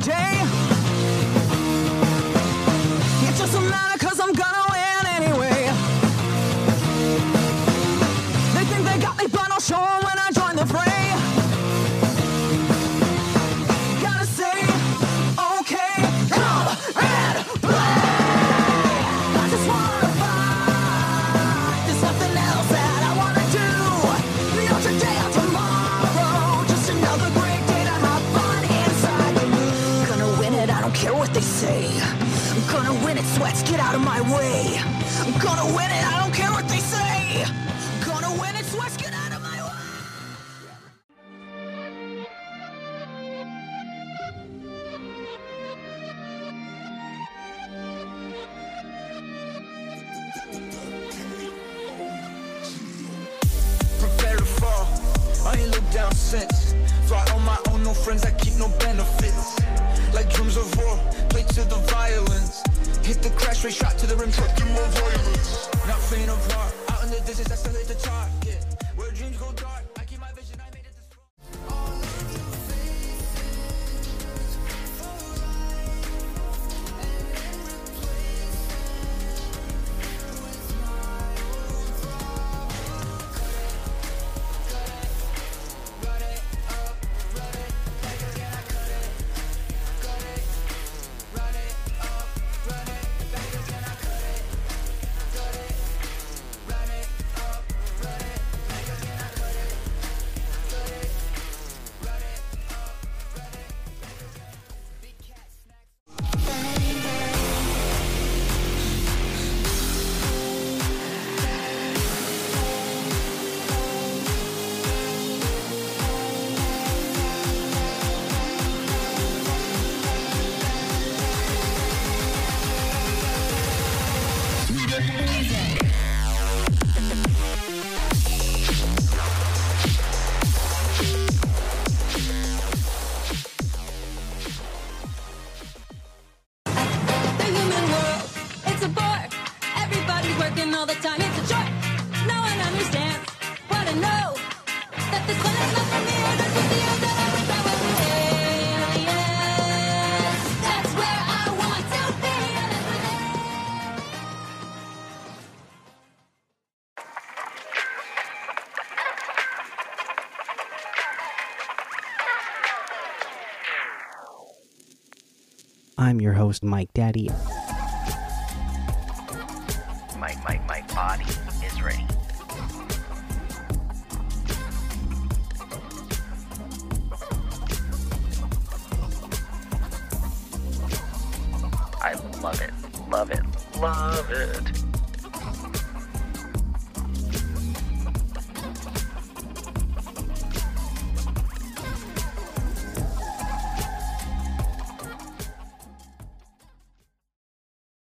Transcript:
today? Don't care what they say. I'm gonna win it, sweats, get out of my way. I'm gonna win it, I don't care what they say. I'm Gonna win it, sweats, get out of my way. prepare to fall. I ain't looked down since. Fly on my own, no friends, I keep no benefits. Rate, shot to the rim, truck more violence. Not faint of heart, out in the distance, I still hit the target. Working all the time, it's a. No one understands what I know. That this one is not for me, the end I'm your host, Mike Daddy. My, my, my body is ready. I love it, love it, love it.